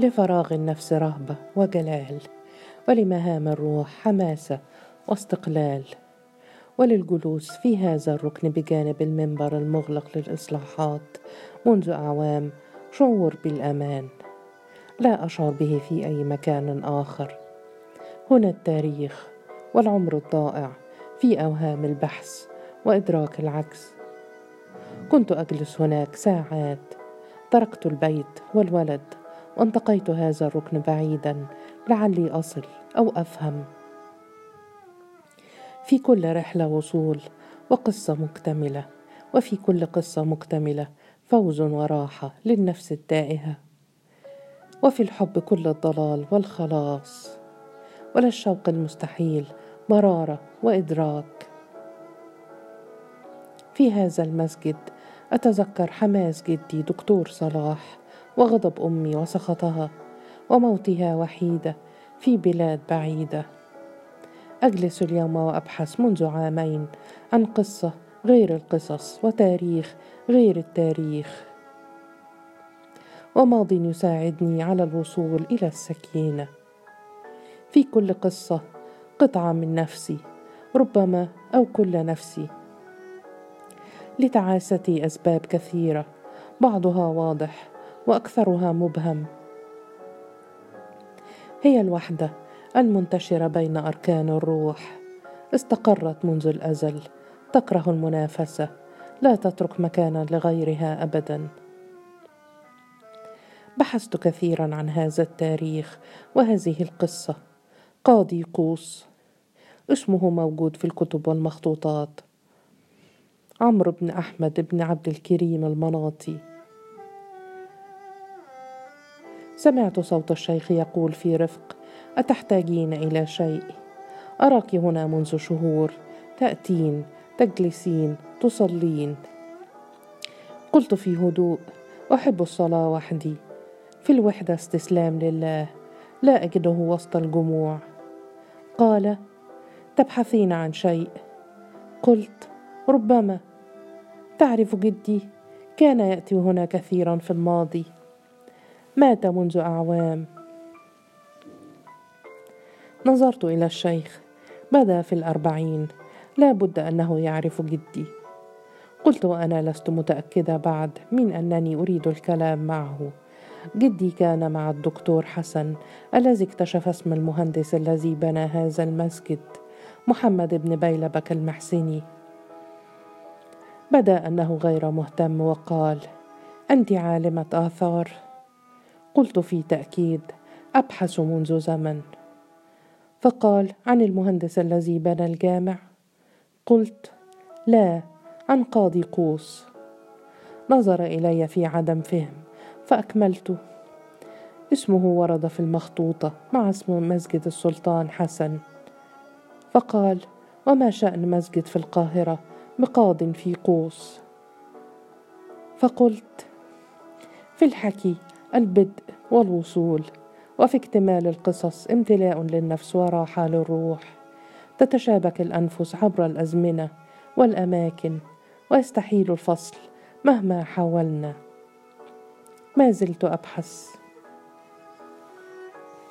لفراغ النفس رهبة وجلال ولمهام الروح حماسة واستقلال. وللجلوس في هذا الركن بجانب المنبر المغلق للإصلاحات منذ أعوام شعور بالأمان. لا أشعر به في أي مكان آخر. هنا التاريخ والعمر الضائع في أوهام البحث وإدراك العكس. كنت أجلس هناك ساعات تركت البيت والولد وانتقيت هذا الركن بعيدا لعلي أصل أو أفهم. في كل رحلة وصول وقصة مكتملة وفي كل قصة مكتملة فوز وراحة للنفس التائهة. وفي الحب كل الضلال والخلاص ولا الشوق المستحيل مرارة وإدراك. في هذا المسجد أتذكر حماس جدي دكتور صلاح وغضب أمي وسخطها وموتها وحيدة في بلاد بعيدة. أجلس اليوم وأبحث منذ عامين عن قصة غير القصص وتاريخ غير التاريخ. وماض يساعدني على الوصول إلى السكينة. في كل قصة قطعة من نفسي ربما أو كل نفسي. لتعاستي أسباب كثيرة بعضها واضح وأكثرها مبهم. هي الوحدة المنتشرة بين أركان الروح. استقرت منذ الأزل. تكره المنافسة. لا تترك مكانا لغيرها أبدا. بحثت كثيرا عن هذا التاريخ وهذه القصة. قاضي قوس. اسمه موجود في الكتب والمخطوطات. عمرو بن أحمد بن عبد الكريم المناطي. سمعت صوت الشيخ يقول في رفق أتحتاجين إلى شيء؟ أراك هنا منذ شهور تأتين تجلسين تصلين. قلت في هدوء أحب الصلاة وحدي. في الوحدة استسلام لله لا أجده وسط الجموع. قال تبحثين عن شيء. قلت ربما. تعرف جدي كان يأتي هنا كثيرا في الماضي. مات منذ أعوام. نظرت إلى الشيخ. بدا في الأربعين؟ لا بد أنه يعرف جدي. قلت وأنا لست متأكدة بعد من أنني أريد الكلام معه. جدي كان مع الدكتور حسن الذي اكتشف اسم المهندس الذي بنى هذا المسجد محمد بن بيلبك المحسني بدأ أنه غير مهتم وقال أنت عالمة آثار. قلت في تأكيد أبحث منذ زمن. فقال عن المهندس الذي بنى الجامع قلت لا عن قاضي قوس. نظر إلي في عدم فهم فأكملت. اسمه ورد في المخطوطة مع اسم مسجد السلطان حسن. فقال وما شأن مسجد في القاهرة بقاض في قوس؟ فقلت في الحكي البدء والوصول وفي اكتمال القصص امتلاء للنفس وراحة للروح. تتشابك الأنفس عبر الأزمنة والأماكن ويستحيل الفصل مهما حاولنا. ما زلت أبحث.